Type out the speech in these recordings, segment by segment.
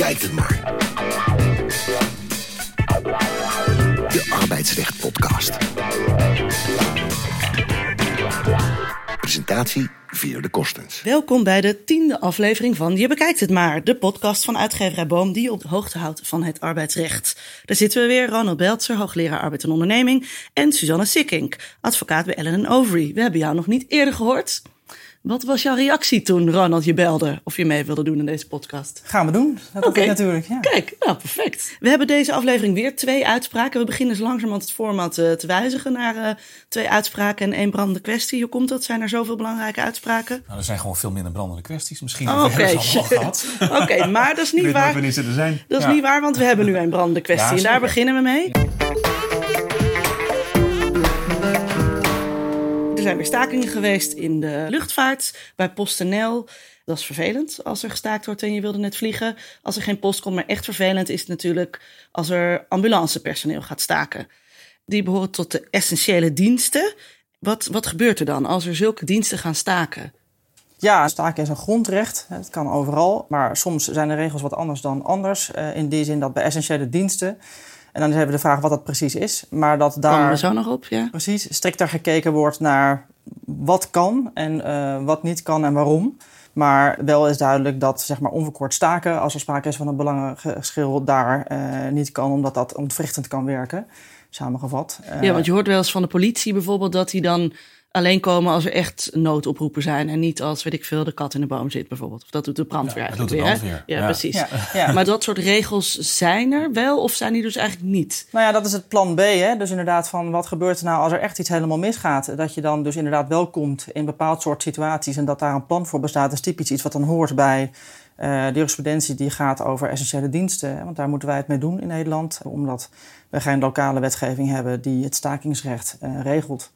bekijkt het maar. De Arbeidsrecht Podcast. Presentatie Veer de Kostens. Welkom bij de tiende aflevering van Je Bekijkt Het Maar, de podcast van uitgeverij Boom die op de hoogte houdt van het arbeidsrecht. Daar zitten we weer, Ronald Beltzer, hoogleraar arbeid en onderneming, en Suzanne Sikkink, advocaat bij Ellen Overy. We hebben jou nog niet eerder gehoord. Wat was jouw reactie toen Ronald je belde of je mee wilde doen in deze podcast? Gaan we doen. Dat Oké. ik natuurlijk. Ja. Kijk, nou perfect. We hebben deze aflevering weer twee uitspraken. We beginnen zo langzamerhand het format eh, te wijzigen naar eh, twee uitspraken en één brandende kwestie. Hoe komt dat? Zijn er zoveel belangrijke uitspraken? Nou, er zijn gewoon veel minder brandende kwesties. Misschien Oh, hebben we ze allemaal gehad. Oké, maar dat is Ik niet waar. er. Dat is Ja. niet waar, want we hebben nu een brandende kwestie. Ja, en daar beginnen we mee. Er zijn weer stakingen geweest in de luchtvaart, bij PostNL. Dat is vervelend als er gestaakt wordt en je wilde net vliegen. Als er geen post komt, maar echt vervelend is het natuurlijk als er ambulancepersoneel gaat staken. Die behoren tot de essentiële diensten. Wat, wat gebeurt er dan als er zulke diensten gaan staken? Ja, staken is een grondrecht. Het kan overal. Maar soms zijn de regels wat anders dan anders. Eh, in die zin dat bij essentiële diensten. En dan hebben we de vraag wat dat precies is. Maar dat Komen we daar zo nog op, ja? precies strikter gekeken wordt naar wat kan en eh, wat niet kan en waarom. Maar wel is duidelijk dat zeg maar, onverkort staken, als er sprake is van een belangengeschil, daar eh, niet kan, omdat dat ontwrichtend kan werken. Samengevat. Eh, Ja, want je hoort wel eens van de politie bijvoorbeeld dat die dan alleen komen als er echt noodoproepen zijn. En niet als, weet ik veel, de kat in de boom zit bijvoorbeeld. Of dat doet de brandweer Ja, dat eigenlijk doet de weer. brandweer. Ja, Ja. precies. Ja, ja. Maar dat soort regels zijn er wel of zijn die dus eigenlijk niet? Nou ja, dat is het plan B. Hè? Dus inderdaad, van wat gebeurt er nou als er echt iets helemaal misgaat? Dat je dan dus inderdaad wel komt in bepaald soort situaties en dat daar een plan voor bestaat, is typisch iets wat dan hoort bij eh, de jurisprudentie die gaat over essentiële diensten. hè. Want daar moeten wij het mee doen in Nederland, omdat we geen lokale wetgeving hebben die het stakingsrecht eh, regelt.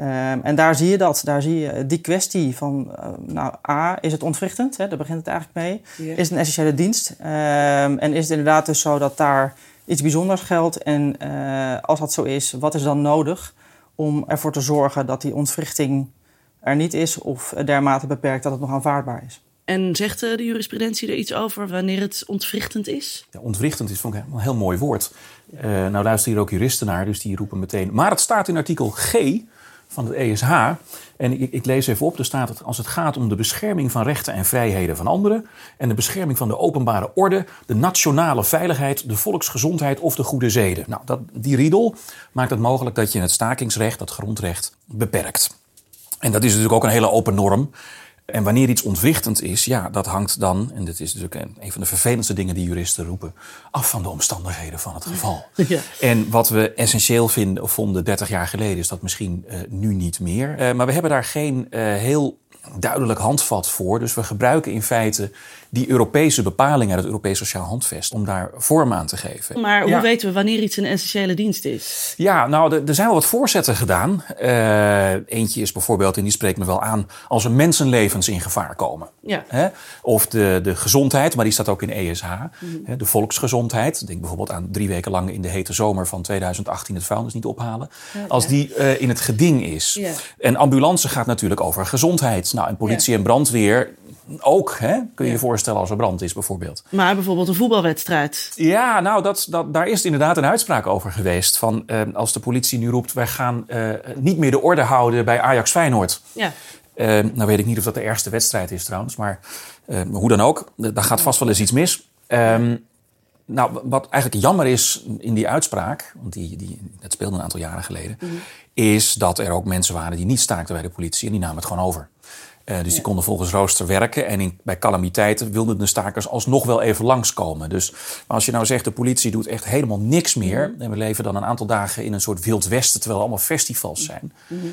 Ehm, en daar zie je dat. Daar zie je die kwestie van, eh, nou, A, is het ontwrichtend? Hè? Daar begint het eigenlijk mee. Is het een essentiële dienst? Ehm, en is het inderdaad dus zo dat daar iets bijzonders geldt? En eh, als dat zo is, wat is dan nodig om ervoor te zorgen dat die ontwrichting er niet is of dermate beperkt dat het nog aanvaardbaar is? En zegt eh, de jurisprudentie er iets over wanneer het ontwrichtend is? Ja, ontwrichtend is vond ik een heel mooi woord. Eh, nou luisteren hier ook juristen naar, dus die roepen meteen. Maar het staat in artikel G van het ESH. En ik, ik lees even op, er staat het als het gaat om de bescherming van rechten en vrijheden van anderen. En de bescherming van de openbare orde, de nationale veiligheid, de volksgezondheid of de goede zeden. Nou, dat, die riedel maakt het mogelijk dat je het stakingsrecht, dat grondrecht, beperkt. En dat is natuurlijk ook een hele open norm. En wanneer iets ontwrichtend is, ja, dat hangt dan, en dit is natuurlijk een- van de vervelendste dingen die juristen roepen, af van de omstandigheden van het geval. Ja. En wat we essentieel vinden, of vonden 30 jaar geleden, is dat misschien eh, nu niet meer. Eh, maar we hebben daar geen eh, heel duidelijk handvat voor. Dus we gebruiken in feite die Europese bepalingen uit het Europees Sociaal Handvest om daar vorm aan te geven. Maar hoe Ja. weten we wanneer iets een essentiële dienst is? Ja, nou, er- zijn wel wat voorzetten gedaan. Eh, eentje is bijvoorbeeld, en die spreekt me wel aan, als er mensenlevens in gevaar komen. Ja. Hè? Of de, de gezondheid, maar die staat ook in ESH. Hè, De volksgezondheid. Denk bijvoorbeeld aan drie weken lang in de hete zomer van 2018 het vuilnis niet ophalen. Als die eh, in het geding is. Ja. En ambulance gaat natuurlijk over gezondheid. Nou, en politie Ja. en brandweer ook. Hè? Kun je je voorstellen als er brand is bijvoorbeeld. Maar bijvoorbeeld een voetbalwedstrijd. Ja, nou, dat, dat, daar is inderdaad een uitspraak over geweest. Van eh, als de politie nu roept, wij gaan eh, niet meer de orde houden bij Ajax Feyenoord. Ja. Eh, nou weet ik niet of dat de ergste wedstrijd is trouwens, maar eh, hoe dan ook, daar gaat vast wel eens iets mis. Ehm, nou, wat eigenlijk jammer is in die uitspraak, want die, die, dat speelde een aantal jaren geleden, is dat er ook mensen waren die niet staakten bij de politie en die namen het gewoon over. Eh, dus die konden volgens rooster werken. En in, bij calamiteiten wilden de stakers alsnog wel even langskomen. Dus maar als je nou zegt, de politie doet echt helemaal niks meer. En we leven dan een aantal dagen in een soort wild westen, terwijl er allemaal festivals zijn.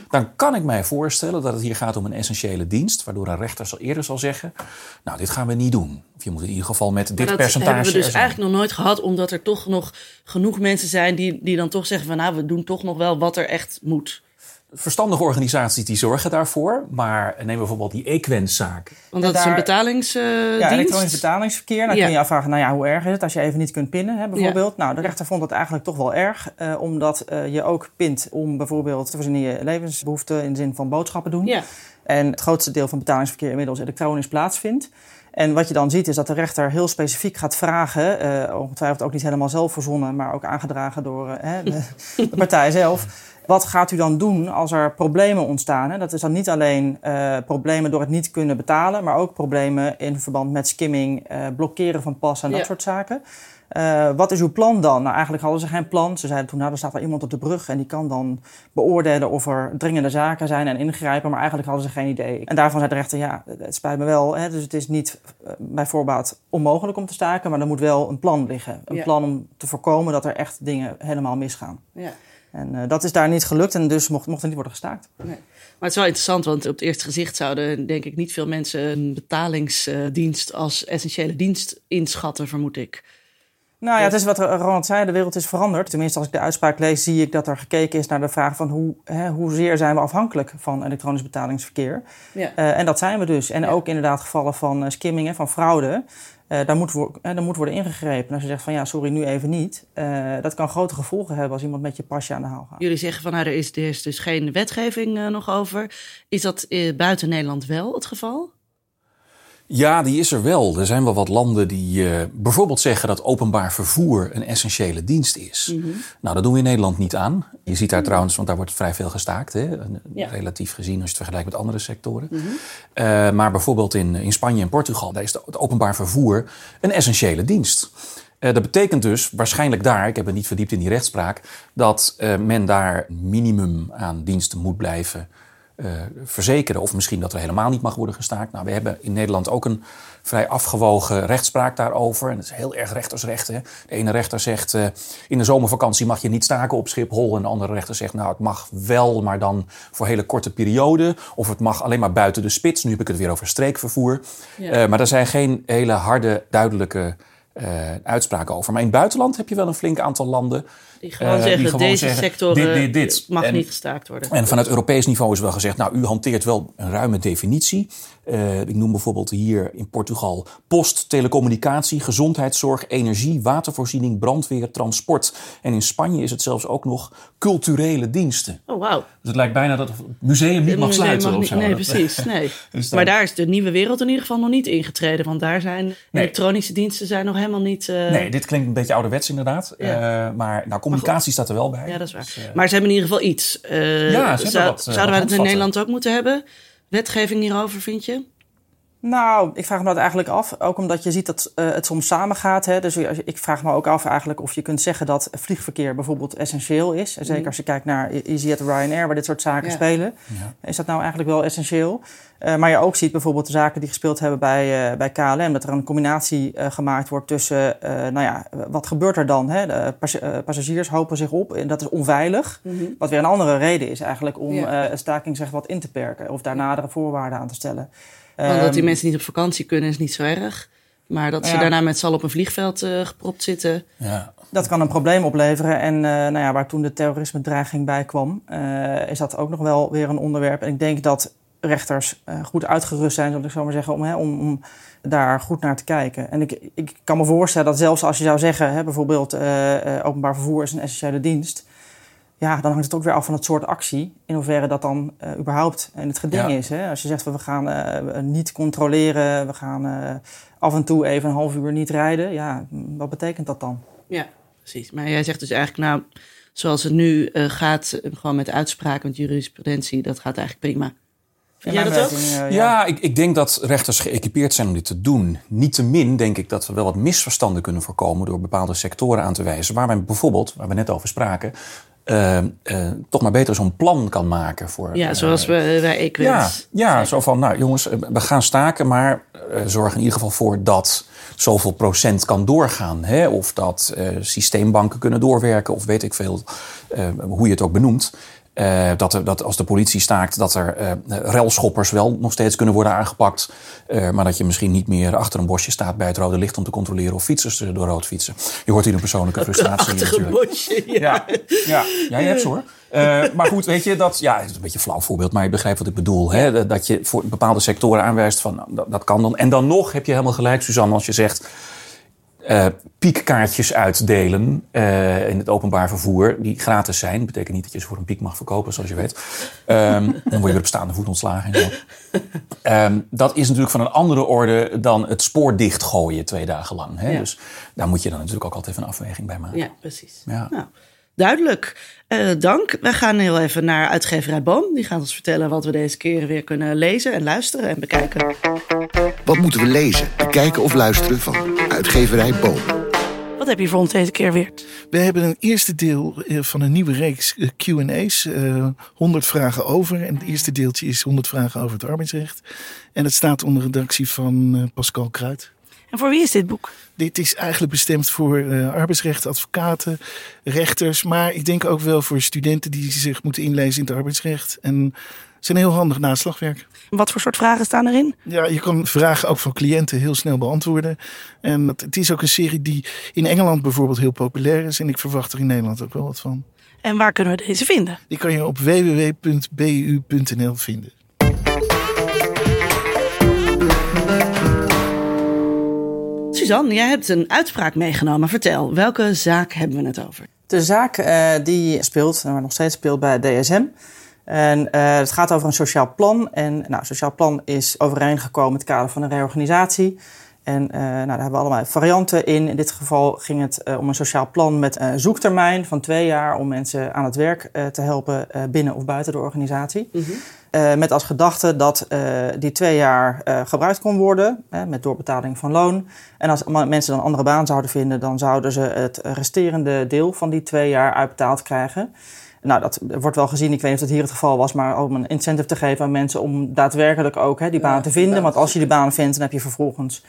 Dan kan ik mij voorstellen dat het hier gaat om een essentiële dienst. Waardoor een rechter zal eerder zal zeggen, nou dit gaan we niet doen. Of je moet in ieder geval met dit Maar dat percentage hebben we dus eigenlijk nog nooit gehad, omdat er toch nog genoeg mensen zijn die, die dan toch zeggen van nou, we doen toch nog wel wat er echt moet. Verstandige organisaties die zorgen daarvoor. Maar neem bijvoorbeeld die Equens-zaak. Want dat is een betalingsdienst. Ja, elektronisch betalingsverkeer. Dan Ja. kun je je afvragen, nou ja, hoe erg is het als je even niet kunt pinnen, hè, bijvoorbeeld. Nou, de rechter vond dat eigenlijk toch wel erg, eh, omdat eh, je ook pint om bijvoorbeeld te voorzien in je levensbehoeften in de zin van boodschappen doen. Ja. En het grootste deel van betalingsverkeer inmiddels elektronisch plaatsvindt. En wat je dan ziet is dat de rechter heel specifiek gaat vragen, uh, ongetwijfeld ook niet helemaal zelf verzonnen, maar ook aangedragen door uh, de, de, partij zelf. Wat gaat u dan doen als er problemen ontstaan? Hè? Dat is dan niet alleen uh, problemen door het niet kunnen betalen, maar ook problemen in verband met skimming, blokkeren van pas en dat soort zaken. Uh, wat is uw plan dan? Nou, eigenlijk hadden ze geen plan. Ze zeiden toen, nou, er staat wel iemand op de brug en die kan dan beoordelen of er dringende zaken zijn en ingrijpen. Maar eigenlijk hadden ze geen idee. En daarvan zei de rechter, ja, het spijt me wel. Hè, dus het is niet bij voorbaat onmogelijk om te staken, maar er moet wel een plan liggen. Een Ja. plan om te voorkomen dat er echt dingen helemaal misgaan. Ja. En uh, dat is daar niet gelukt en dus mocht, mocht er niet worden gestaakt. Nee. Maar het is wel interessant, want op het eerste gezicht zouden denk ik niet veel mensen een betalingsdienst als essentiële dienst inschatten, vermoed ik. Nou ja, het is wat Ronald zei, de wereld is veranderd. Tenminste, als ik de uitspraak lees, zie ik dat er gekeken is naar de vraag van hoe, hè, hoezeer zijn we afhankelijk van elektronisch betalingsverkeer. Ja. Uh, en dat zijn we dus. En Ja. ook inderdaad gevallen van uh, skimming, hè, van fraude. Uh, daar, moet daar moet worden ingegrepen. En als je zegt van ja, sorry, nu even niet. Uh, dat kan grote gevolgen hebben als iemand met je pasje aan de haal gaat. Jullie zeggen van nou, er is, er is dus geen wetgeving nog over. Is dat buiten Nederland wel het geval? Ja, die is er wel. Er zijn wel wat landen die uh, bijvoorbeeld zeggen dat openbaar vervoer een essentiële dienst is. Mhm. Mm -hmm. Nou, dat doen we in Nederland niet aan. Je ziet daar trouwens, want daar wordt vrij veel gestaakt, hè? Ja. relatief gezien als je het vergelijkt met andere sectoren. Mhm. Mm -hmm. uh, maar bijvoorbeeld in, in Spanje en Portugal, daar is het openbaar vervoer een essentiële dienst. Uh, dat betekent dus waarschijnlijk daar, ik heb het niet verdiept in die rechtspraak, dat men daar minimum aan diensten moet blijven uh, verzekeren. Of misschien dat er helemaal niet mag worden gestaakt. Nou, we hebben in Nederland ook een vrij afgewogen rechtspraak daarover. En dat is heel erg rechtersrecht. Hè? De ene rechter zegt, uh, in de zomervakantie mag je niet staken op Schiphol. En de andere rechter zegt, nou, het mag wel, maar dan voor hele korte perioden. Of het mag alleen maar buiten de spits. Nu heb ik het weer over streekvervoer. Ja. Uh, maar er zijn geen hele harde, duidelijke uitspraken over. Maar in het buitenland heb je wel een flink aantal landen die gewoon uh, zeggen, die gewoon deze zeggen, sector dit, dit, dit. mag en, niet gestaakt worden. En vanuit Europees niveau is wel gezegd, nou, u hanteert wel een ruime definitie. Uh, ik noem bijvoorbeeld hier in Portugal post, telecommunicatie, gezondheidszorg, energie, watervoorziening, brandweer, transport. En in Spanje is het zelfs ook nog culturele diensten. Oh, wauw. Dus het lijkt bijna dat het museum niet mag sluiten. Mag of zo. Nee, precies. Nee. dus dan... Maar daar is de nieuwe wereld in ieder geval nog niet ingetreden. Want daar zijn nee. elektronische diensten zijn nog helemaal niet... Uh... Nee, dit klinkt een beetje ouderwets inderdaad. Ja. Maar nou, communicatie staat er wel bij. Ja, dat is waar. Dus, uh... Maar ze hebben in ieder geval iets. Uh, ja, ze zou, wat, zouden wij dat in Nederland ook moeten hebben? Wetgeving hierover, vind je? Nou, ik vraag me dat eigenlijk af. Ook omdat je ziet dat uh, het soms samengaat. Hè? Dus ik vraag me ook af eigenlijk of je kunt zeggen dat vliegverkeer bijvoorbeeld essentieel is. En zeker als je kijkt naar EasyJet Ryanair, waar dit soort zaken Ja. spelen. Ja. Is dat nou eigenlijk wel essentieel? Uh, maar je ook ziet bijvoorbeeld de zaken die gespeeld hebben bij, uh, bij KLM. Dat er een combinatie uh, gemaakt wordt tussen, nou ja, wat gebeurt er dan? Hè? De pas passagiers hopen zich op en dat is onveilig. Mhm. Wat weer een andere reden is eigenlijk om Ja. een staking zeg wat in te perken. Of daar nadere voorwaarden aan te stellen. Want dat die Ehm, mensen niet op vakantie kunnen is niet zo erg. Maar dat ze Ja. daarna met z'n allen op een vliegveld eh, gepropt zitten. Ja. Dat kan een probleem opleveren. En eh, nou ja, waar toen de terrorisme-dreiging bij kwam, eh, is dat ook nog wel weer een onderwerp. En ik denk dat rechters eh, goed uitgerust zijn, zal ik zo maar zeggen, om, hè, om, om daar goed naar te kijken. En ik, ik kan me voorstellen dat zelfs als je zou zeggen, hè, bijvoorbeeld eh, eh, openbaar vervoer is een essentiële dienst. Ja, dan hangt het ook weer af van het soort actie. In hoeverre dat dan eh, überhaupt in het geding Ja. is. Hè? Als je zegt, van, we gaan eh, niet controleren, we gaan eh, af en toe even een half uur niet rijden. Ja, wat betekent dat dan? Ja, precies. Maar jij zegt dus eigenlijk, nou, zoals het nu eh, gaat, gewoon met uitspraken, met jurisprudentie, dat gaat eigenlijk prima. Vind jij dat ook? Ja, ik, ik denk dat rechters geëquipeerd zijn om dit te doen. Niettemin denk ik dat we wel wat misverstanden kunnen voorkomen door bepaalde sectoren aan te wijzen. Waar men bijvoorbeeld, waar we net over spraken, eh, eh, toch maar beter zo'n plan kan maken voor. Ja, eh, zoals we bij Equins. Ja, ja zo van, nou jongens, eh, we gaan staken, maar zorg in ieder geval voor dat zoveel procent kan doorgaan. Hè? Of dat systeembanken kunnen doorwerken, of weet ik veel hoe je het ook benoemt. Eh, dat, er, dat als de politie staakt, dat er eh relschoppers wel nog steeds kunnen worden aangepakt. Eh, maar dat je misschien niet meer achter een bosje staat bij het rode licht om te controleren of fietsers er door rood fietsen. Je hoort hier een persoonlijke frustratie in Achter natuurlijk. bosje, ja. Ja, ja, ja, je hebt ze hoor. Maar goed, weet je, dat ja, het is een beetje een flauw voorbeeld, maar je begrijpt wat ik bedoel. Hè? Dat je voor bepaalde sectoren aanwijst van nou, dat, dat kan dan. En dan nog heb je helemaal gelijk, Suzanne, als je zegt. Eh, piekkaartjes uitdelen eh, in het openbaar vervoer, die gratis zijn. Dat betekent niet dat je ze voor een piek mag verkopen, zoals je weet. Ehm, dan word je weer op staande voet ontslagen. en zo. Ehm, dat is natuurlijk van een andere orde dan het spoor dichtgooien twee dagen lang. Hè? Ja. Dus daar moet je dan natuurlijk ook altijd even een afweging bij maken. Ja, precies. Ja. Nou, duidelijk. Eh, dank. We gaan heel even naar uitgeverij Boom. Die gaat ons vertellen wat we deze keren weer kunnen lezen en luisteren en bekijken. Wat moeten we lezen, bekijken of luisteren van uitgeverij Boom? Wat heb je voor ons deze keer weer? We hebben een eerste deel eh, van een nieuwe reeks eh, QA's. eh 100 vragen over. En het eerste deeltje is 100 vragen over het arbeidsrecht. En het staat onder redactie van eh, Pascal Kruid. En voor wie is dit boek? Dit is eigenlijk bestemd voor eh, arbeidsrecht, advocaten, rechters. Maar ik denk ook wel voor studenten die zich moeten inlezen in het arbeidsrecht. En het is een heel handig naslagwerk. Wat voor soort vragen staan erin? Ja, je kan vragen ook van cliënten heel snel beantwoorden. En het, het is ook een serie die in Engeland bijvoorbeeld heel populair is. En ik verwacht er in Nederland ook wel wat van. En waar kunnen we deze vinden? Die kan je op www.bu.nl vinden. Suzanne, jij hebt een uitspraak meegenomen. Vertel, welke zaak hebben we het over? De zaak eh, die speelt, maar nog steeds speelt bij DSM. En eh, het gaat over een sociaal plan. En nou, een sociaal plan is overeengekomen in het kader van een reorganisatie. En eh, nou, daar hebben we allemaal varianten in. In dit geval ging het eh, om een sociaal plan met een zoektermijn van twee jaar om mensen aan het werk eh, te helpen eh, binnen of buiten de organisatie. Eh, met als gedachte dat eh, die twee jaar eh, gebruikt kon worden eh, met doorbetaling van loon. En als mensen dan een andere baan zouden vinden, dan zouden ze het resterende deel van die twee jaar uitbetaald krijgen. Nou, dat wordt wel gezien, ik weet niet of dat hier het geval was, maar om een incentive te geven aan mensen om daadwerkelijk ook hè, die baan te vinden. Want als je die baan vindt, dan heb je vervolgens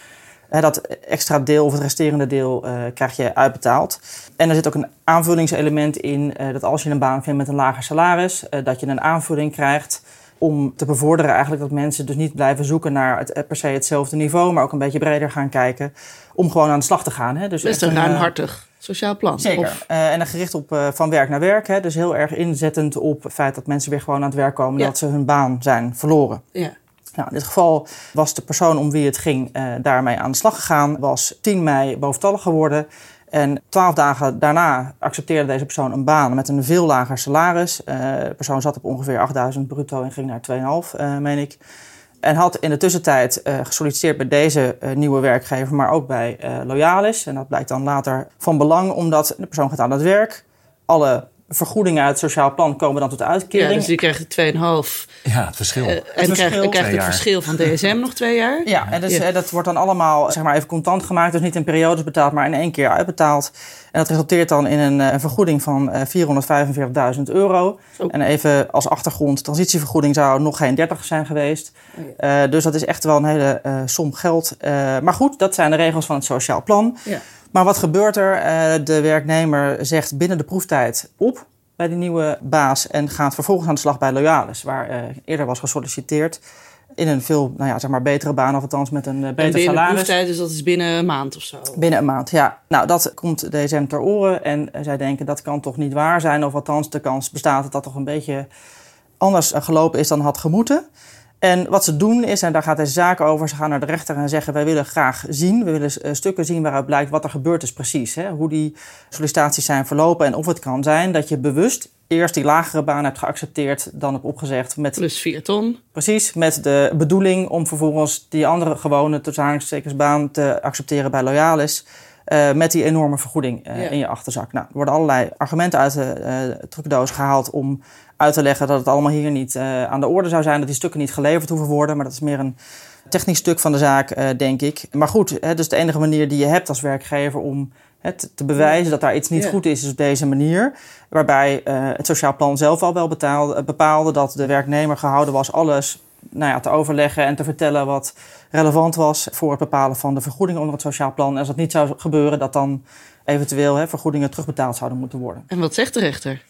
hè, dat extra deel of het resterende deel krijg je uitbetaald. En er zit ook een aanvullingselement in dat als je een baan vindt met een lager salaris, dat je een aanvulling krijgt om te bevorderen eigenlijk dat mensen dus niet blijven zoeken naar het, eh, per se hetzelfde niveau, maar ook een beetje breder gaan kijken om gewoon aan de slag te gaan. Hè. Dus Best een eh, ruimhartig sociaal plan. Zeker. Of- Eh, en dan gericht op van werk naar werk. Hè. Dus heel erg inzettend op het feit dat mensen weer gewoon aan het werk komen. Ja. Dat ze hun baan zijn verloren. ja. Nou, in dit geval was de persoon om wie het ging daarmee aan de slag gegaan. Was 10 mei boventallig geworden. En twaalf dagen daarna accepteerde deze persoon een baan met een veel lager salaris. Eh, de persoon zat op ongeveer 8000 bruto en ging naar 2,5, eh meen ik. En had in de tussentijd eh, gesolliciteerd bij deze nieuwe werkgever, maar ook bij Loyalis. En dat blijkt dan later van belang, omdat de persoon gaat aan het werk. Alle vergoedingen uit het sociaal plan komen dan tot ja, uitkering. dus die krijgt 2,5. Ja, het verschil. Eh, en verschil. krijgt, het verschil van DSM nog twee jaar. Ja, en dus, Ja. eh, dat wordt dan allemaal zeg maar, even contant gemaakt. Dus niet in periodes betaald, maar in één keer uitbetaald. En dat resulteert dan in een, eh, een vergoeding van eh 445.000 euro. En even als achtergrond, transitievergoeding zou nog geen 30 zijn geweest. Oh Eh, dus dat is echt wel een hele som geld. Eh, maar goed, dat zijn de regels van het sociaal plan. Ja. Maar wat gebeurt er? Eh, de werknemer zegt binnen de proeftijd op bij die nieuwe baas en gaat vervolgens aan de slag bij Loyalis, waar eh, eerder was gesolliciteerd. In een veel nou ja, zeg maar betere baan, of althans met een eh, En beter binnen de salaris. proeftijd, dus dat is binnen een maand of zo. Binnen een maand, ja. Nou, dat komt DSM ter oren. En zij denken dat kan toch niet waar zijn. Of althans, de kans bestaat dat dat toch een beetje anders gelopen is dan had gemoeten. En wat ze doen is, en daar gaat deze zaak over, ze gaan naar de rechter en zeggen: Wij willen graag zien, we willen eh, stukken zien waaruit blijkt wat er gebeurd is precies. Hè? Hoe die sollicitaties zijn verlopen en of het kan zijn dat je bewust eerst die lagere baan hebt geaccepteerd, dan opgezegd met Plus 4 ton. Precies, met de bedoeling om vervolgens die andere gewone tussen aanhalingstekensbaan te accepteren bij Loyalis. Eh, met die enorme vergoeding eh, Ja. in je achterzak. Nou, er worden allerlei argumenten uit de eh, trucdoos gehaald om uit te leggen dat het allemaal hier niet aan de orde zou zijn. Dat die stukken niet geleverd hoeven worden. Maar dat is meer een technisch stuk van de zaak, denk ik. Maar goed, hè, dus de enige manier die je hebt als werkgever om hè, te, bewijzen dat daar iets niet Ja. goed is, is op deze manier. Waarbij het sociaal plan zelf al wel bepaalde dat de werknemer gehouden was alles nou ja, te overleggen en te vertellen wat relevant was voor het bepalen van de vergoeding onder het sociaal plan. En als dat niet zou gebeuren, dat dan eventueel hè, vergoedingen terugbetaald zouden moeten worden. En wat zegt de rechter?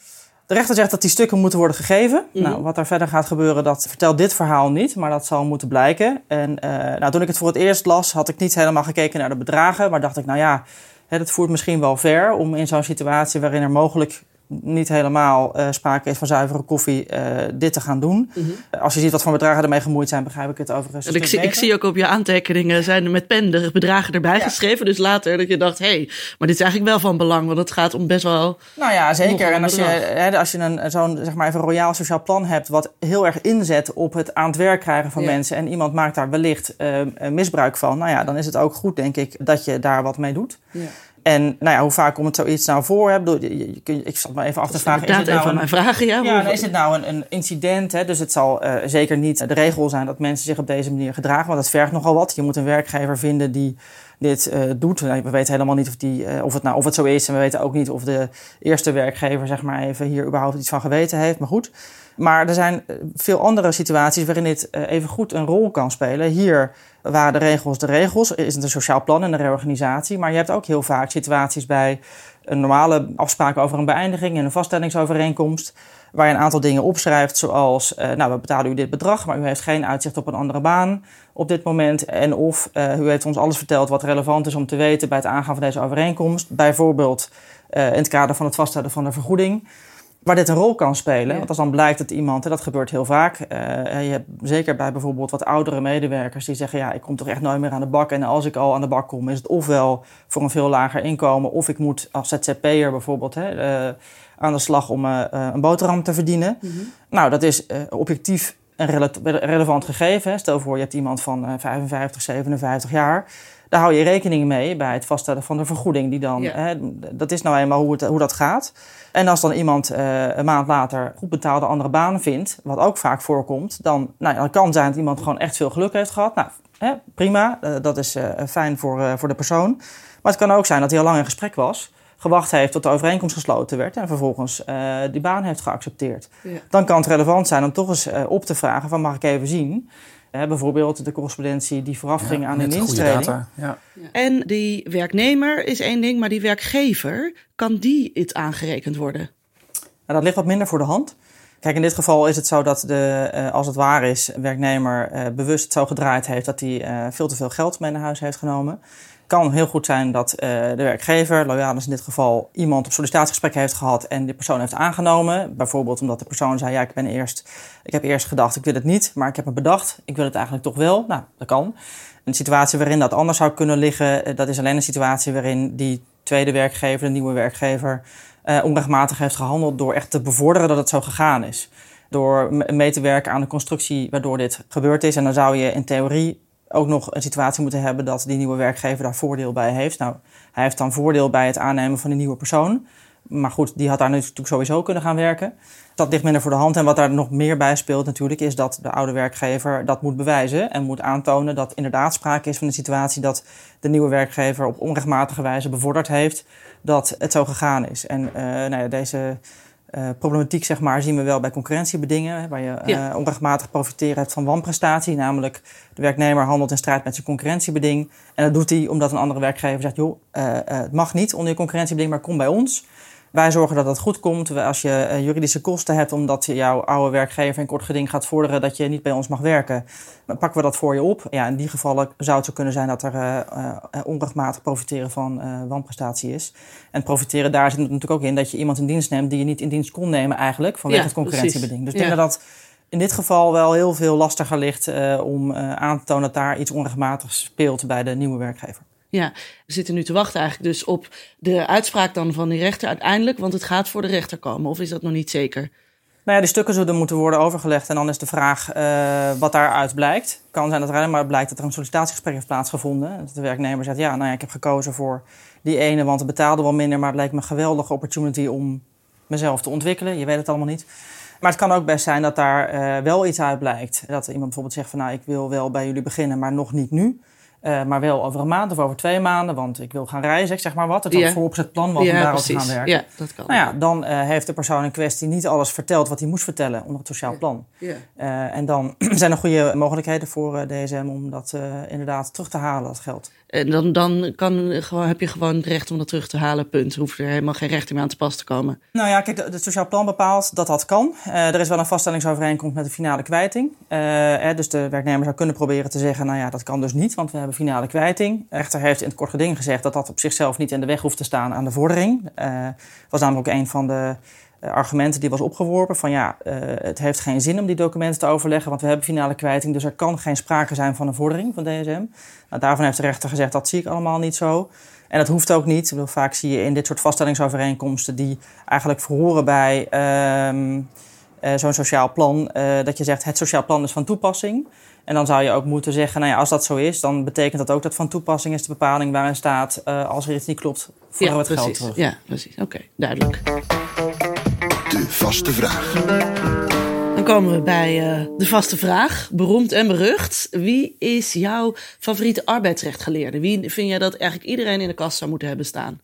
De rechter zegt dat die stukken moeten worden gegeven. Mhm. Nou, wat er verder gaat gebeuren, dat vertelt dit verhaal niet, maar dat zal moeten blijken. En eh, nou, toen ik het voor het eerst las, had ik niet helemaal gekeken naar de bedragen, maar dacht ik, nou ja, hè, dat voert misschien wel ver om in zo'n situatie waarin er mogelijk niet helemaal uh, sprake is van zuivere koffie, uh, dit te gaan doen. Mm -hmm. Als je ziet wat voor bedragen ermee gemoeid zijn, begrijp ik het overigens. En ik, zie, ik zie ook op je aantekeningen zijn er met pen de bedragen erbij ja. geschreven. Dus later dat je dacht, hé, hey, maar dit is eigenlijk wel van belang, want het gaat om best wel. Nou ja, zeker. En als je, hè, als je een, zo'n zeg maar even royaal sociaal plan hebt, wat heel erg inzet op het aan het werk krijgen van ja. mensen. En iemand maakt daar wellicht uh, misbruik van. Nou ja, dan is het ook goed, denk ik, dat je daar wat mee doet. Ja. En nou ja, hoe vaak komt het zoiets nou voor? Hè? Bedoel, je, je, ik zat me even af te vragen. Is het nou een, mijn vragen, ja. ja is het nou een, een incident? Hè? Dus het zal uh, zeker niet de regel zijn dat mensen zich op deze manier gedragen. Want dat vergt nogal wat. Je moet een werkgever vinden die dit uh, doet. We weten helemaal niet of, die, uh, of, het nou, of het zo is. En we weten ook niet of de eerste werkgever zeg maar even hier überhaupt iets van geweten heeft. Maar goed. Maar er zijn veel andere situaties waarin dit even goed een rol kan spelen. Hier waren de regels de regels. Is het een sociaal plan en een reorganisatie. Maar je hebt ook heel vaak situaties bij een normale afspraak over een beëindiging en een vaststellingsovereenkomst. Waar je een aantal dingen opschrijft, zoals: uh, Nou, we betalen u dit bedrag, maar u heeft geen uitzicht op een andere baan op dit moment. En of uh, u heeft ons alles verteld wat relevant is om te weten bij het aangaan van deze overeenkomst. Bijvoorbeeld uh, in het kader van het vaststellen van de vergoeding waar dit een rol kan spelen. Want als dan blijkt dat iemand, en dat gebeurt heel vaak, uh, je hebt zeker bij bijvoorbeeld wat oudere medewerkers die zeggen: Ja, ik kom toch echt nooit meer aan de bak. En als ik al aan de bak kom, is het ofwel voor een veel lager inkomen, of ik moet als ZZP'er bijvoorbeeld hè, uh, aan de slag om uh, een boterham te verdienen. Mm -hmm. Nou, dat is objectief een rele relevant gegeven. Hè. Stel voor, je hebt iemand van 55, 57 jaar. Daar hou je rekening mee bij het vaststellen van de vergoeding. Die dan, ja. hè, dat is nou eenmaal hoe, het, hoe dat gaat. En als dan iemand uh, een maand later goed betaalde andere banen vindt, wat ook vaak voorkomt, dan, nou, dan kan zijn dat iemand gewoon echt veel geluk heeft gehad. Nou, hè, prima, uh, dat is uh, fijn voor, voor de persoon. Maar het kan ook zijn dat hij al lang in gesprek was, gewacht heeft tot de overeenkomst gesloten werd en vervolgens die baan heeft geaccepteerd. Ja. Dan kan het relevant zijn om toch eens op te vragen: van mag ik even zien? Hè, bijvoorbeeld de correspondentie die vooraf ging ja, aan een instelling. Ja. Ja. En die werknemer is één ding, maar die werkgever, kan die het aangerekend worden? Nou, dat ligt wat minder voor de hand. Kijk, in dit geval is het zo dat de, uh, als het waar is, werknemer uh, bewust zo gedraaid heeft dat hij uh, veel te veel geld mee naar huis heeft genomen kan heel goed zijn dat de werkgever, loyaal is in dit geval, iemand op sollicitatiegesprek heeft gehad en die persoon heeft aangenomen. Bijvoorbeeld omdat de persoon zei, ja, ik ben eerst, ik heb eerst gedacht, ik wil het niet, maar ik heb me bedacht, ik wil het eigenlijk toch wel. Nou, dat kan. Een situatie waarin dat anders zou kunnen liggen, dat is alleen een situatie waarin die tweede werkgever, de nieuwe werkgever, uh, onrechtmatig heeft gehandeld door echt te bevorderen dat het zo gegaan is. Door mee te werken aan de constructie waardoor dit gebeurd is. En dan zou je in theorie ook nog een situatie moeten hebben dat die nieuwe werkgever daar voordeel bij heeft. Nou, hij heeft dan voordeel bij het aannemen van die nieuwe persoon. Maar goed, die had daar natuurlijk sowieso kunnen gaan werken. Dat ligt minder voor de hand. En wat daar nog meer bij speelt natuurlijk, is dat de oude werkgever dat moet bewijzen. En moet aantonen dat inderdaad sprake is van een situatie dat de nieuwe werkgever op onrechtmatige wijze bevorderd heeft dat het zo gegaan is. En uh, nou ja, deze uh, problematiek zeg maar, zien we wel bij concurrentiebedingen, waar je ja. uh, onrechtmatig profiteren hebt van wanprestatie. Namelijk, de werknemer handelt in strijd met zijn concurrentiebeding. En dat doet hij omdat een andere werkgever zegt: joh, het mag niet onder je concurrentiebeding, maar kom bij ons. Wij zorgen dat dat goed komt. Als je uh, juridische kosten hebt omdat jouw oude werkgever in kort geding gaat vorderen dat je niet bij ons mag werken, dan pakken we dat voor je op. Ja, in die gevallen zou het zo kunnen zijn dat er uh, uh, onrechtmatig profiteren van wanprestatie is. En profiteren daar zit natuurlijk ook in dat je iemand in dienst neemt die je niet in dienst kon nemen eigenlijk vanwege ja, het concurrentiebeding. Dus ik denk dat dat in dit geval wel heel veel lastiger ligt om aan te tonen dat daar iets onrechtmatigs speelt bij de nieuwe werkgever. Ja, we zitten nu te wachten eigenlijk dus op de uitspraak dan van die rechter uiteindelijk, want het gaat voor de rechter komen. Of is dat nog niet zeker? Nou ja, die stukken zullen moeten worden overgelegd en dan is de vraag uh, wat daaruit blijkt. Het kan zijn dat er alleen maar blijkt dat er een sollicitatiegesprek heeft plaatsgevonden. Dat de werknemer zegt, ja, nou ja, ik heb gekozen voor die ene, want het betaalde wel minder, maar het lijkt me een geweldige opportunity om mezelf te ontwikkelen. Je weet het allemaal niet. Maar het kan ook best zijn dat daar uh, wel iets uit blijkt. Dat iemand bijvoorbeeld zegt van, nou, ik wil wel bij jullie beginnen, maar nog niet nu. Uh, maar wel over een maand of over twee maanden, want ik wil gaan reizen, ik zeg maar wat. Het ja. vooropzet plan was om daarop te gaan werken. Ja, dat kan. Nou ja, dan uh, heeft de persoon in kwestie niet alles verteld wat hij moest vertellen onder het sociaal plan. Ja. Uh, en dan zijn er goede mogelijkheden voor DSM om dat inderdaad terug te halen, dat geld. En dan, dan kan, heb je gewoon het recht om dat terug te halen, punt. Hoeft er helemaal geen recht meer aan te pas te komen. Nou ja, kijk, het sociaal plan bepaalt dat dat kan. er is wel een vaststellingsovereenkomst met de finale kwijting. dus de werknemer zou kunnen proberen te zeggen, nou ja, dat kan dus niet, want we hebben finale kwijting. De rechter heeft in het kort geding gezegd dat dat op zichzelf niet in de weg hoeft te staan aan de vordering. Uh, was namelijk ook een van de eh, argumenten die was opgeworpen van ja, uh, het heeft geen zin om die documenten te overleggen, want we hebben finale kwijting, dus er kan geen sprake zijn van een vordering van DSM. Nou, daarvan heeft de rechter gezegd dat zie ik allemaal niet zo. En dat hoeft ook niet. Bedoel, vaak zie je in dit soort vaststellingsovereenkomsten die eigenlijk verhoren bij uh, zo'n sociaal plan, dat je zegt het sociaal plan is van toepassing. En dan zou je ook moeten zeggen, nou ja, als dat zo is, dan betekent dat ook dat van toepassing is de bepaling waarin staat, als er iets niet klopt, voor ja, het precies. geld terug. Ja, precies. Oké, duidelijk. De vaste vraag. Dan komen we bij uh, de vaste vraag, beroemd en berucht. Wie is jouw favoriete arbeidsrechtgeleerde? Wie vind jij dat eigenlijk iedereen in de kast zou moeten hebben staan?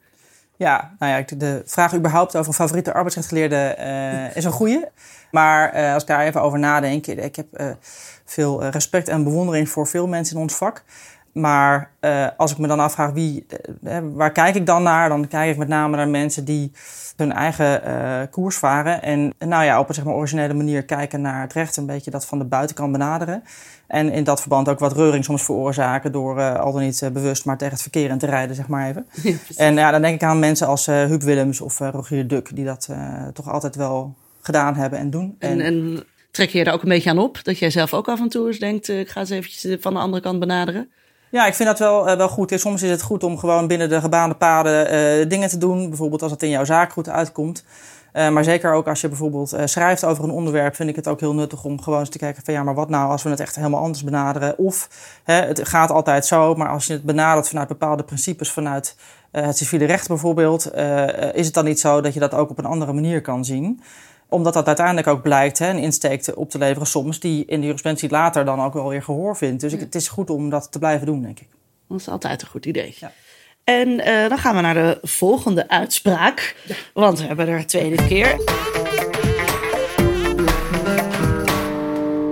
Ja, nou ja, de vraag überhaupt over een favoriete arbeidsrechtgeleerde uh, is een goede. Maar uh, als ik daar even over nadenk, ik heb veel respect en bewondering voor veel mensen in ons vak. Maar uh, als ik me dan afvraag wie, uh, waar kijk ik dan naar, dan kijk ik met name naar mensen die hun eigen uh, koers varen. En nou ja, op een zeg maar, originele manier kijken naar het recht, een beetje dat van de buitenkant benaderen. En in dat verband ook wat reuring soms veroorzaken door al dan niet bewust maar tegen het verkeer in te rijden, zeg maar even. Ja, en ja, dan denk ik aan mensen als Huub Willems of Rogier Duk, die dat toch altijd wel gedaan hebben en doen. En, en trek je er ook een beetje aan op, dat jij zelf ook af en toe eens denkt, ik ga eens eventjes van de andere kant benaderen? Ja, ik vind dat wel, uh, wel goed. Soms is het goed om gewoon binnen de gebaande paden uh, dingen te doen. Bijvoorbeeld als het in jouw zaak goed uitkomt. Uh, maar zeker ook als je bijvoorbeeld schrijft over een onderwerp, vind ik het ook heel nuttig om gewoon eens te kijken van ja, maar wat nou als we het echt helemaal anders benaderen? Of hè, het gaat altijd zo, maar als je het benadert vanuit bepaalde principes, vanuit het civiele recht bijvoorbeeld, is het dan niet zo dat je dat ook op een andere manier kan zien? Omdat dat uiteindelijk ook blijkt hè, een insteek op te leveren soms... die in de jurisprudentie later dan ook wel weer gehoor vindt. Dus ik, het is goed om dat te blijven doen, denk ik. Dat is altijd een goed idee. Ja. En uh, dan gaan we naar de volgende uitspraak. Ja. Want we hebben er een tweede keer.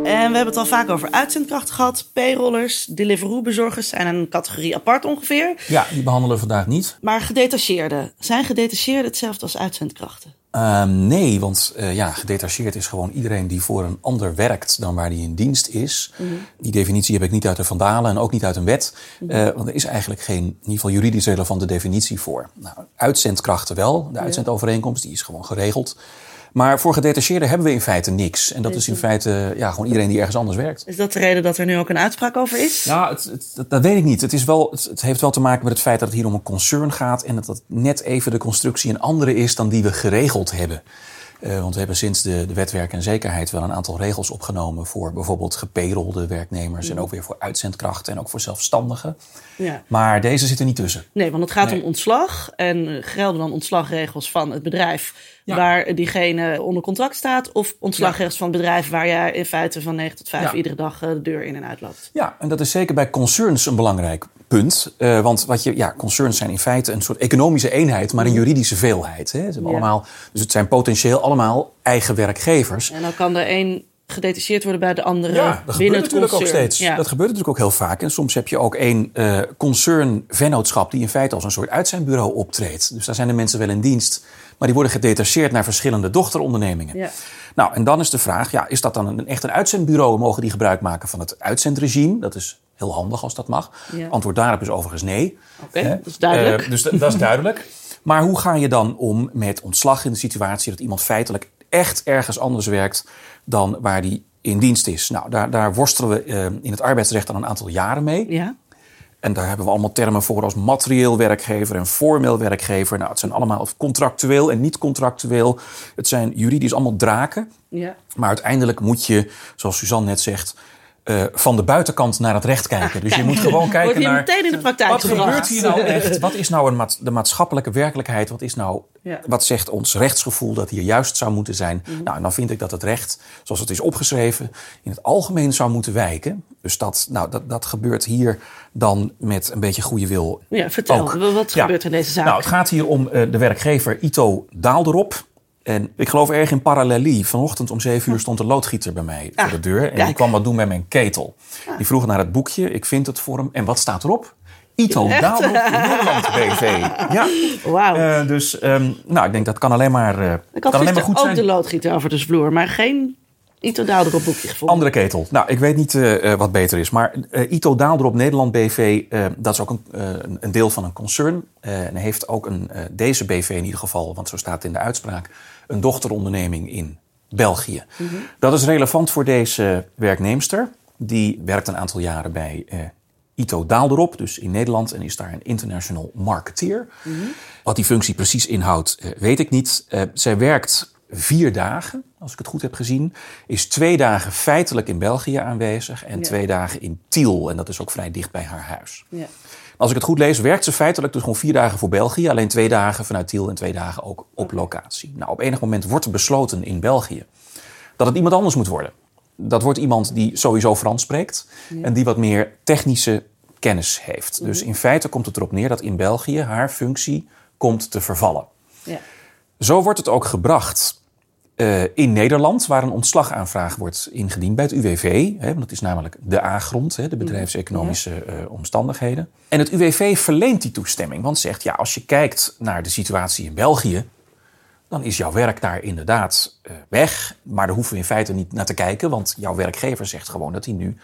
En we hebben het al vaak over uitzendkrachten gehad. Payrollers, Deliveroo-bezorgers zijn een categorie apart ongeveer. Ja, die behandelen we vandaag niet. Maar gedetacheerden. Zijn gedetacheerden hetzelfde als uitzendkrachten? Uh, nee, want uh, ja, gedetacheerd is gewoon iedereen die voor een ander werkt dan waar die in dienst is. Mm -hmm. Die definitie heb ik niet uit de Vandalen en ook niet uit een wet. Mm -hmm. uh, want er is eigenlijk geen, in ieder geval juridisch relevante definitie voor. Nou, uitzendkrachten wel. De uitzendovereenkomst, die is gewoon geregeld. Maar voor gedetacheerden hebben we in feite niks. En dat is in feite ja, gewoon iedereen die ergens anders werkt. Is dat de reden dat er nu ook een uitspraak over is? Nou, het, het, dat, dat, weet ik niet. Het, is wel, het, het, heeft wel te maken met het feit dat het hier om een concern gaat. En dat dat net even de constructie een andere is dan die we geregeld hebben. Uh, want we hebben sinds de, de wet werk en zekerheid wel een aantal regels opgenomen voor bijvoorbeeld gepayrolde werknemers Mm. en ook weer voor uitzendkrachten en ook voor zelfstandigen. Ja. Maar deze zit er niet tussen. Nee, want het gaat Nee. om ontslag. En eh, gelden dan ontslagregels van het bedrijf Ja. waar diegene onder contract staat? Of ontslagregels van het bedrijf waar jij in feite van 9 tot 5 Ja. iedere dag eh, de deur in en uit loopt? Ja, en dat is zeker bij concerns een belangrijk punt. Eh, want wat je, ja, concerns zijn in feite een soort economische eenheid, maar een juridische veelheid. Hè. Ze hebben. Ja. allemaal, dus het zijn potentieel allemaal eigen werkgevers. En dan kan er één gedetacheerd worden bij de andere Ja, dat binnen gebeurt het natuurlijk ook concern. steeds. Ja. Dat gebeurt natuurlijk ook heel vaak. En soms heb je ook één eh concern-vennootschap die in feite als een soort uitzendbureau optreedt. Dus daar zijn de mensen wel in dienst, maar die worden gedetacheerd naar verschillende dochterondernemingen. Ja. Nou, en dan is de vraag, ja, is dat dan een, echt een uitzendbureau? Mogen die gebruik maken van het uitzendregime? Dat is heel handig als dat mag. Ja. Antwoord daarop is overigens nee. Oké, dat is duidelijk. Eh, dus dat, is duidelijk. Maar hoe ga je dan om met ontslag in de situatie dat iemand feitelijk echt ergens anders werkt dan waar die in dienst is? Nou, daar, daar worstelen we eh, in het arbeidsrecht al een aantal jaren mee. ja. En daar hebben we allemaal termen voor als materieel werkgever en formeel werkgever. Nou, het zijn allemaal contractueel en niet contractueel. Het zijn juridisch allemaal draken. ja. Maar uiteindelijk moet je, zoals Suzanne net zegt, eh, van de buitenkant naar het recht kijken. dus je moet gewoon kijken hier naar... meteen in de praktijk Wat gebracht. gebeurt hier nou echt? Wat is nou een de maatschappelijke werkelijkheid? Wat, is nou, Ja. wat zegt ons rechtsgevoel dat hier juist zou moeten zijn? Mhm. Nou, en dan vind ik dat het recht, zoals het is opgeschreven, in het algemeen zou moeten wijken. Dus dat, nou, dat, dat gebeurt hier dan met een beetje goede wil. Ja, vertel. ook. Wat Ja. gebeurt er in deze zaak? Nou, het gaat hier om eh, de werkgever Ito Daalderop. En ik geloof erg in parallelie. Vanochtend om zeven uur stond een loodgieter bij mij Ah, voor de deur. En die kwam wat doen met mijn ketel. Die vroeg naar het boekje. Ik vind het voor hem. En wat staat erop? Ito? Daalderop Nederland BV. Ja. Wauw. Eh, dus ehm, nou, ik denk dat kan alleen maar, ik kan alleen maar goed ook zijn. de loodgieter over de vloer, maar geen Ito Daalderop boekje gevonden. Andere ketel. Nou, ik weet niet uh, wat beter is. Maar uh, Ito Daalderop Nederland BV, uh, dat is ook een, een, deel van een concern. en heeft ook een, deze BV in ieder geval, want zo staat het in de uitspraak, een dochteronderneming in België. Mm -hmm. Dat is relevant voor deze werknemster. Die werkt een aantal jaren bij Ito Daalderop, dus in Nederland, en is daar een international marketeer. Mm -hmm. Wat die functie precies inhoudt, weet ik niet. zij werkt vier dagen, als ik het goed heb gezien, is twee dagen feitelijk in België aanwezig en twee dagen in Tiel. En dat is ook vrij dicht bij haar huis. Ja. Als ik het goed lees, werkt ze feitelijk dus gewoon vier dagen voor België, alleen twee dagen vanuit Tiel en twee dagen ook op locatie. Nou, op enig moment wordt er besloten in België dat het iemand anders moet worden. Dat wordt iemand die sowieso Frans spreekt en die wat meer technische kennis heeft. Dus mhm. in feite komt het erop neer dat in België haar functie komt te vervallen. Ja. Zo wordt het ook gebracht uh, in Nederland, waar een ontslagaanvraag wordt ingediend bij het UWV. Hè, want dat is namelijk de A-grond, de bedrijfseconomische uh, omstandigheden. En het UWV verleent die toestemming, want zegt: ja, als je kijkt naar de situatie in België, dan is jouw werk daar inderdaad uh, weg. Maar daar hoeven we in feite niet naar te kijken, want jouw werkgever zegt gewoon dat hij nu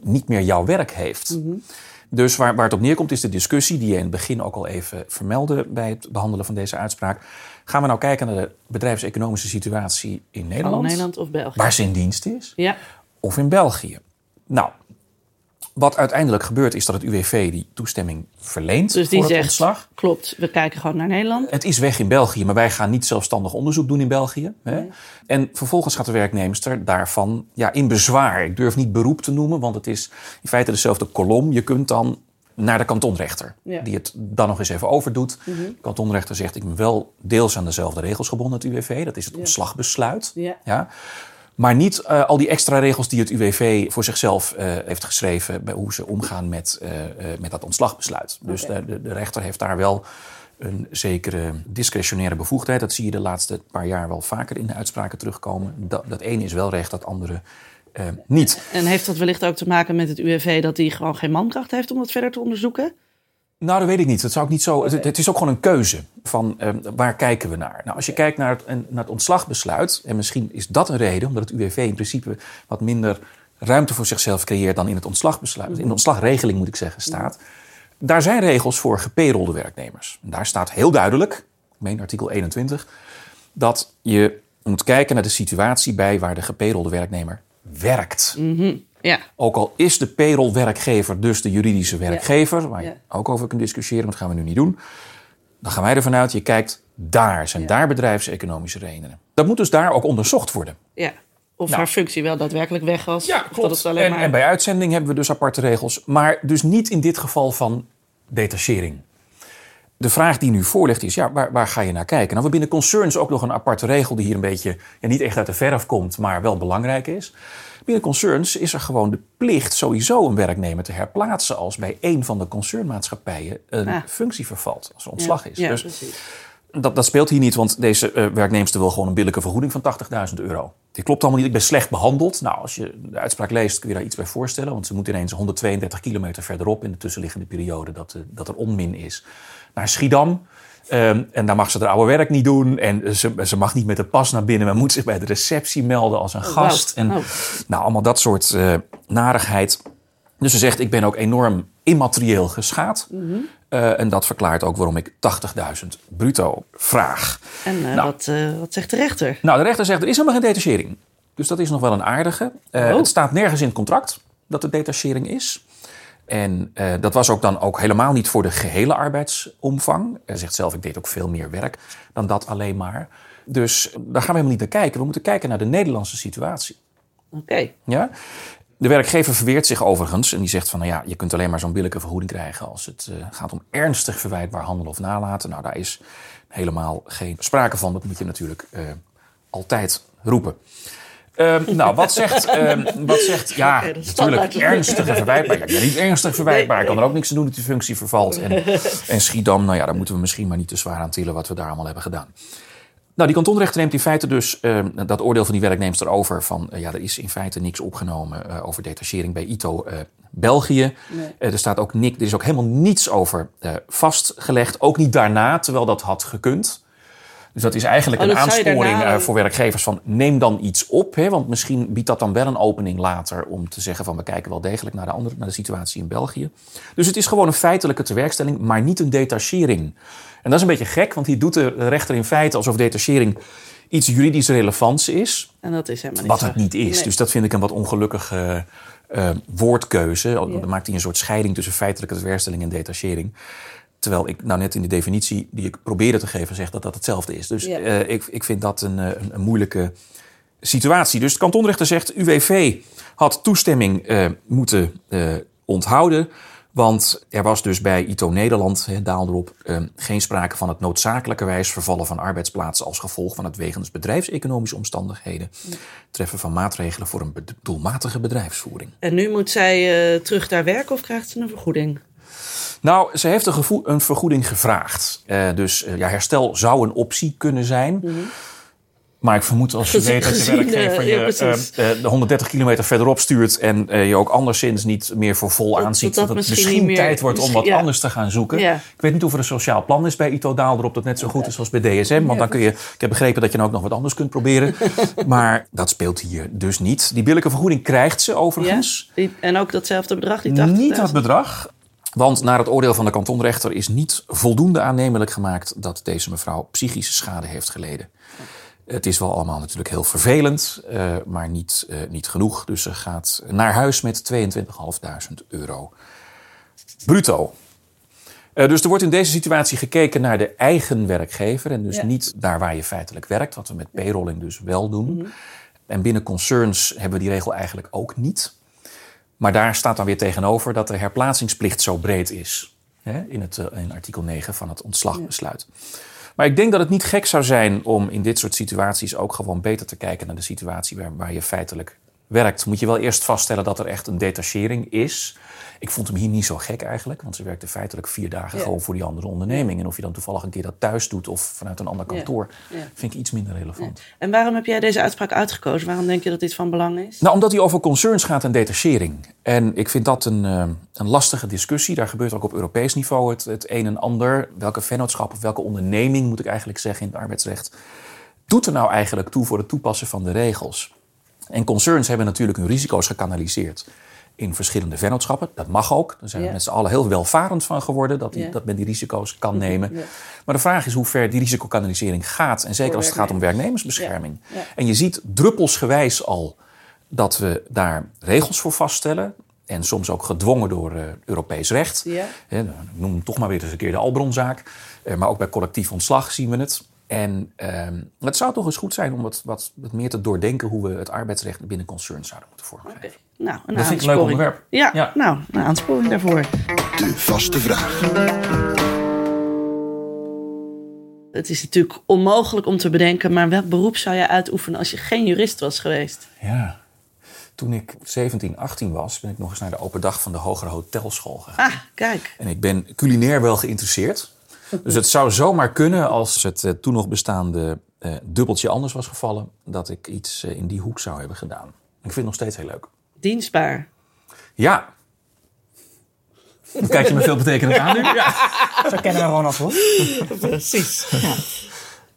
niet meer jouw werk heeft. Mm -hmm. Dus waar, waar het op neerkomt is de discussie die je in het begin ook al even vermeldde bij het behandelen van deze uitspraak. Gaan we nou kijken naar de bedrijfseconomische situatie in Nederland? Nederland of België. Waar ze in dienst is? Ja. Of in België? Nou, wat uiteindelijk gebeurt is dat het UWV die toestemming verleent dus die voor het zegt, ontslag. Klopt, we kijken gewoon naar Nederland. Het is weg in België, maar wij gaan niet zelfstandig onderzoek doen in België. Hè? Nee. En vervolgens gaat de werknemster daarvan ja, in bezwaar. Ik durf niet beroep te noemen, want het is in feite dezelfde kolom. Je kunt dan naar de kantonrechter. Ja. Die het dan nog eens even overdoet. Mm -hmm. De kantonrechter zegt, ik ben wel deels aan dezelfde regels gebonden, het UWV. Dat is het ja. ontslagbesluit. Ja. ja. Maar niet uh, al die extra regels die het UWV voor zichzelf uh, heeft geschreven... bij hoe ze omgaan met, uh, met dat ontslagbesluit. Okay. Dus de, de, de, rechter heeft daar wel een zekere discretionaire bevoegdheid. Dat zie je de laatste paar jaar wel vaker in de uitspraken terugkomen. Dat, dat ene is wel recht, dat andere uh, niet. En heeft dat wellicht ook te maken met het UWV dat hij gewoon geen mankracht heeft om dat verder te onderzoeken? Nou, dat weet ik niet. Dat zou ik niet zo. Okay. Het, het, is ook gewoon een keuze van uh, waar kijken we naar. Nou, als je kijkt naar het, naar het ontslagbesluit, en misschien is dat een reden, omdat het UWV in principe wat minder ruimte voor zichzelf creëert dan in het ontslagbesluit, -hmm. in de ontslagregeling moet ik zeggen, staat. Daar zijn regels voor geperolde werknemers. En daar staat heel duidelijk, ik meen artikel 21, dat je moet kijken naar de situatie bij waar de geperolde werknemer werkt. Mm -hmm. ja. Ook al is de payroll-werkgever dus de juridische werkgever, ja. waar je ook over kunt discussiëren, dat gaan we nu niet doen. Dan gaan wij ervan uit, je kijkt daar, zijn daar bedrijfseconomische redenen. Dat moet dus daar ook onderzocht worden. Ja. Of nou, haar functie wel daadwerkelijk weg was. Ja, klopt. Dat alleen en, maar... en bij uitzending hebben we dus aparte regels. Maar dus niet in dit geval van detachering. De vraag die nu voor ligt is, ja, waar, waar ga je naar kijken? Nou, we binnen concerns ook nog een aparte regel die hier een beetje ja, niet echt uit de verf komt, maar wel belangrijk is. Binnen concerns is er gewoon de plicht sowieso een werknemer te herplaatsen als bij een van de concernmaatschappijen een ah. functie vervalt, als er ontslag ja, is. Ja, dus precies. dat, dat speelt hier niet, want deze uh, werknemster wil gewoon een billijke vergoeding van 80.000 euro. Dit klopt allemaal niet, ik ben slecht behandeld. Nou, als je de uitspraak leest kun je daar iets bij voorstellen, want ze moet ineens 132 kilometer verderop in de tussenliggende periode dat, uh, dat er onmin is naar Schiedam. Um, en daar mag ze haar oude werk niet doen. En ze, ze mag niet met de pas naar binnen, maar moet zich bij de receptie melden als een Oh, gast. En Oh. nou, allemaal dat soort uh, narigheid. Dus ze zegt, ik ben ook enorm immaterieel geschaad. Mhm. Uh, en dat verklaart ook waarom ik 80.000 bruto vraag. En uh, Nou. wat, wat zegt de rechter? Nou, de rechter zegt, er is helemaal geen detachering. Dus dat is nog wel een aardige. Oh. Het staat nergens in het contract dat er detachering is. En uh, dat was ook dan ook helemaal niet voor de gehele arbeidsomvang. Hij zegt zelf, ik deed ook veel meer werk dan dat alleen maar. Dus daar gaan we helemaal niet naar kijken. We moeten kijken naar de Nederlandse situatie. Oké. Okay. Ja? De werkgever verweert zich overigens en die zegt van, nou ja, je kunt alleen maar zo'n billijke vergoeding krijgen als het uh, gaat om ernstig verwijtbaar handelen of nalaten. Nou, daar is helemaal geen sprake van. Dat moet je natuurlijk uh, altijd roepen. Um, nou, wat zegt, um, wat zegt ja, natuurlijk ernstige verwijtbaar. Ja, niet ernstig verwijtbaar. Ik kan er ook niks aan doen dat die functie vervalt. En, en Schiedam, nou ja, daar moeten we misschien maar niet te zwaar aan tillen wat we daar allemaal hebben gedaan. Nou, die kantonrechter neemt in feite dus uh, dat oordeel van die werknemster over. Van uh, ja, er is in feite niks opgenomen uh, over detachering bij ITO België. Nee. er staat ook niks, er is ook helemaal niets over vastgelegd. Ook niet daarna, terwijl dat had gekund. Dus dat is eigenlijk Oh, een dat aansporing daarna- eh, voor werkgevers van neem dan iets op. Hè, want misschien biedt dat dan wel een opening later om te zeggen van we kijken wel degelijk naar de, andere, naar de situatie in België. Dus het is gewoon een feitelijke tewerkstelling, maar niet een detachering. En dat is een beetje gek, want hier doet de rechter in feite alsof detachering iets juridisch relevants is. En dat is helemaal niet Wat zo. het niet is. Nee. Dus dat vind ik een wat ongelukkige eh, woordkeuze. Dan maakt hij een soort scheiding tussen feitelijke tewerkstelling en detachering. Terwijl ik nou net in de definitie die ik probeerde te geven zeg dat dat hetzelfde is. Dus Ja. eh, ik, ik vind dat een, eh, een, een moeilijke situatie. Dus de kantonrechter zegt UWV had toestemming eh, moeten onthouden. Want er was dus bij ITO Nederland, daal erop, geen sprake van het noodzakelijkerwijs vervallen van arbeidsplaatsen als gevolg van het wegens bedrijfseconomische omstandigheden treffen van maatregelen voor een doelmatige bedrijfsvoering. En nu moet zij terug daar werken of krijgt ze een vergoeding? Nou, ze heeft een, een vergoeding gevraagd. Eh, dus eh, ja, herstel zou een optie kunnen zijn. Maar ik vermoed als je Gezien- weet dat je werkgever eh, je ja, de 130 kilometer verderop stuurt... en je ook anderszins niet meer voor vol aanziet... dat dat, dat het misschien tijd wordt om wat ja. anders te gaan zoeken. Ja. Ik weet niet of er een sociaal plan is bij Ito Daalderop... dat net zo goed is als bij DSM. Want dan kun je... Ik heb begrepen dat je dan ook nog wat anders kunt proberen. maar dat speelt hier dus niet. Die billijke vergoeding krijgt ze Ja? overigens. Die- en ook datzelfde bedrag, die 80.000? Niet dat bedrag. Want naar het oordeel van de kantonrechter is niet voldoende aannemelijk gemaakt dat deze mevrouw psychische schade heeft geleden. Het is wel allemaal natuurlijk heel vervelend, eh, maar niet, eh, niet genoeg. Dus ze gaat naar huis met 22.500 euro bruto. Eh, dus er wordt in deze situatie gekeken naar de eigen werkgever en dus Ja. niet daar waar je feitelijk werkt, wat we met payrolling dus wel doen. En binnen concerns hebben we die regel eigenlijk ook niet. Maar daar staat dan weer tegenover dat de herplaatsingsplicht zo breed is. Hè, in, het, eh, in artikel 9 van het ontslagbesluit. Maar ik denk dat het niet gek zou zijn om in dit soort situaties ook gewoon beter te kijken naar de situatie waar, waar je feitelijk werkt. Moet je wel eerst vaststellen dat er echt een detachering is. Ik vond hem hier niet zo gek eigenlijk, want ze werkte feitelijk vier dagen Ja. gewoon voor die andere onderneming. En of je dan toevallig een keer dat thuis doet of vanuit een ander kantoor, Ja. vind ik iets minder relevant. En waarom heb jij deze uitspraak uitgekozen? Waarom denk je dat dit van belang is? Nou, omdat hij over concerns gaat en detachering. En ik vind dat een, eh, een lastige discussie. Daar gebeurt ook op Europees niveau het, het een en ander. Welke vennootschap of welke onderneming, moet ik eigenlijk zeggen in het arbeidsrecht, doet er nou eigenlijk toe voor het toepassen van de regels? En concerns hebben natuurlijk hun risico's gekanaliseerd in verschillende vennootschappen. Dat mag ook. Daar zijn we Ja. met z'n allen heel welvarend van geworden dat, die, Ja. dat men die risico's kan nemen. Ja. Maar de vraag is hoe ver die risicokanalisering gaat. En zeker als het gaat om werknemersbescherming. En je ziet druppelsgewijs al dat we daar regels voor vaststellen. En soms ook gedwongen door eh, Europees recht. Ik noem toch maar weer eens een keer de Albronzaak. Eh, maar ook bij collectief ontslag zien we het. En ehm, het zou toch eens goed zijn om wat, wat, wat meer te doordenken... hoe we het arbeidsrecht binnen concerns zouden moeten vormgeven. Nou, een Dat vind ik een leuk aansporing. onderwerp. Ja, Ja. nou, een aansporing daarvoor. De vaste vraag. Het is natuurlijk onmogelijk om te bedenken, maar welk beroep zou jij uitoefenen als je geen jurist was geweest? Ja. Toen ik 17, 18 was, ben ik nog eens naar de open dag van de Hogere Hotelschool gegaan. Ah, kijk. En ik ben culinair wel geïnteresseerd. Dus het zou zomaar kunnen als het eh, toen nog bestaande eh, dubbeltje anders was gevallen, dat ik iets eh, in die hoek zou hebben gedaan. Ik vind het nog steeds heel leuk. Dienstbaar. Ja. Kijk je me veel betekenend aan nu? Ja. Zo kennen we Ronald hoor. Precies. Ja.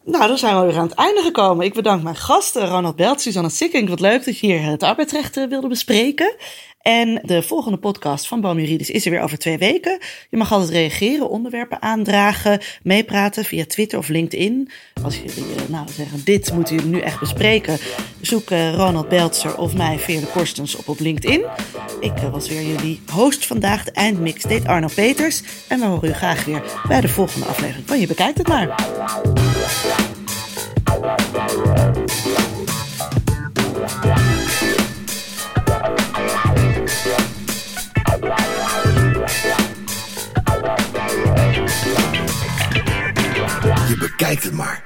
Nou, dan zijn we weer aan het einde gekomen. Ik bedank mijn gasten, Ronald Belt, Suzanne Sikkink. Wat leuk dat je hier het arbeidsrecht eh, wilde bespreken. En de volgende podcast van Boom Juridisch is er weer over twee weken. Je mag altijd reageren, onderwerpen aandragen, meepraten via Twitter of LinkedIn. Als jullie eh, nou, zeggen, dit moeten jullie nu echt bespreken, zoek eh, Ronald Beltzer of mij via de Korstens op op LinkedIn. Ik eh, was weer jullie host vandaag. De eindmix deed Arno Peters. En we horen u graag weer bij de volgende aflevering van Je Bekijkt Het Maar. Je bekijkt het maar.